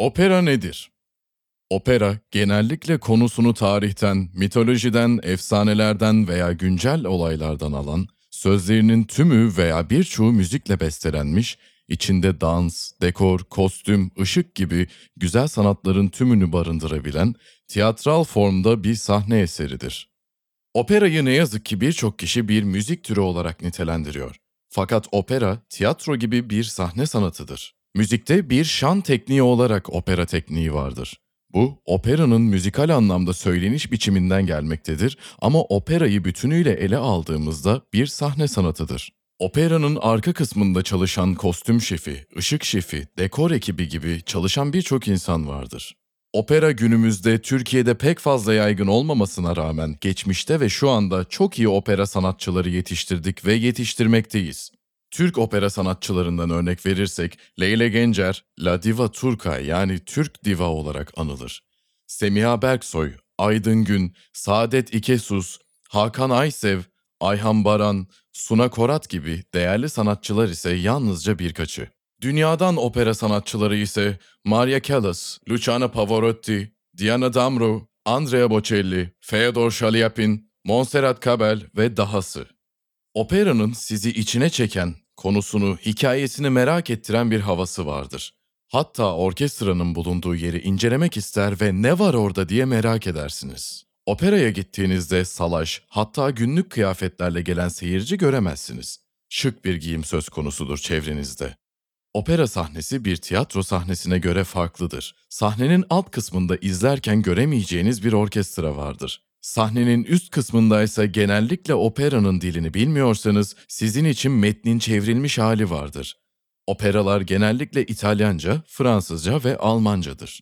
Opera nedir? Opera, genellikle konusunu tarihten, mitolojiden, efsanelerden veya güncel olaylardan alan, sözlerinin tümü veya birçoğu müzikle bestelenmiş, içinde dans, dekor, kostüm, ışık gibi güzel sanatların tümünü barındırabilen, tiyatral formda bir sahne eseridir. Operayı ne yazık ki birçok kişi bir müzik türü olarak nitelendiriyor. Fakat opera, tiyatro gibi bir sahne sanatıdır. Müzikte bir şan tekniği olarak opera tekniği vardır. Bu, operanın müzikal anlamda söyleniş biçiminden gelmektedir ama operayı bütünüyle ele aldığımızda bir sahne sanatıdır. Operanın arka kısmında çalışan kostüm şefi, ışık şefi, dekor ekibi gibi çalışan birçok insan vardır. Opera günümüzde Türkiye'de pek fazla yaygın olmamasına rağmen geçmişte ve şu anda çok iyi opera sanatçıları yetiştirdik ve yetiştirmekteyiz. Türk opera sanatçılarından örnek verirsek Leyle Gencer, La Diva Turca yani Türk Diva olarak anılır. Semiha Berksoy, Aydın Gün, Saadet İkesus, Hakan Aysev, Ayhan Baran, Suna Korat gibi değerli sanatçılar ise yalnızca birkaçı. Dünyadan opera sanatçıları ise Maria Callas, Luciano Pavarotti, Diana Damrau, Andrea Bocelli, Feodor Shaliapin, Montserrat Cabell ve dahası. Operanın sizi içine çeken, konusunu, hikayesini merak ettiren bir havası vardır. Hatta orkestranın bulunduğu yeri incelemek ister ve ne var orada diye merak edersiniz. Operaya gittiğinizde salaş, hatta günlük kıyafetlerle gelen seyirci göremezsiniz. Şık bir giyim söz konusudur çevrenizde. Opera sahnesi bir tiyatro sahnesine göre farklıdır. Sahnenin alt kısmında izlerken göremeyeceğiniz bir orkestra vardır. Sahnenin üst kısmında ise genellikle operanın dilini bilmiyorsanız sizin için metnin çevrilmiş hali vardır. Operalar genellikle İtalyanca, Fransızca ve Almancadır.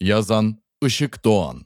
Yazan Işık Doğan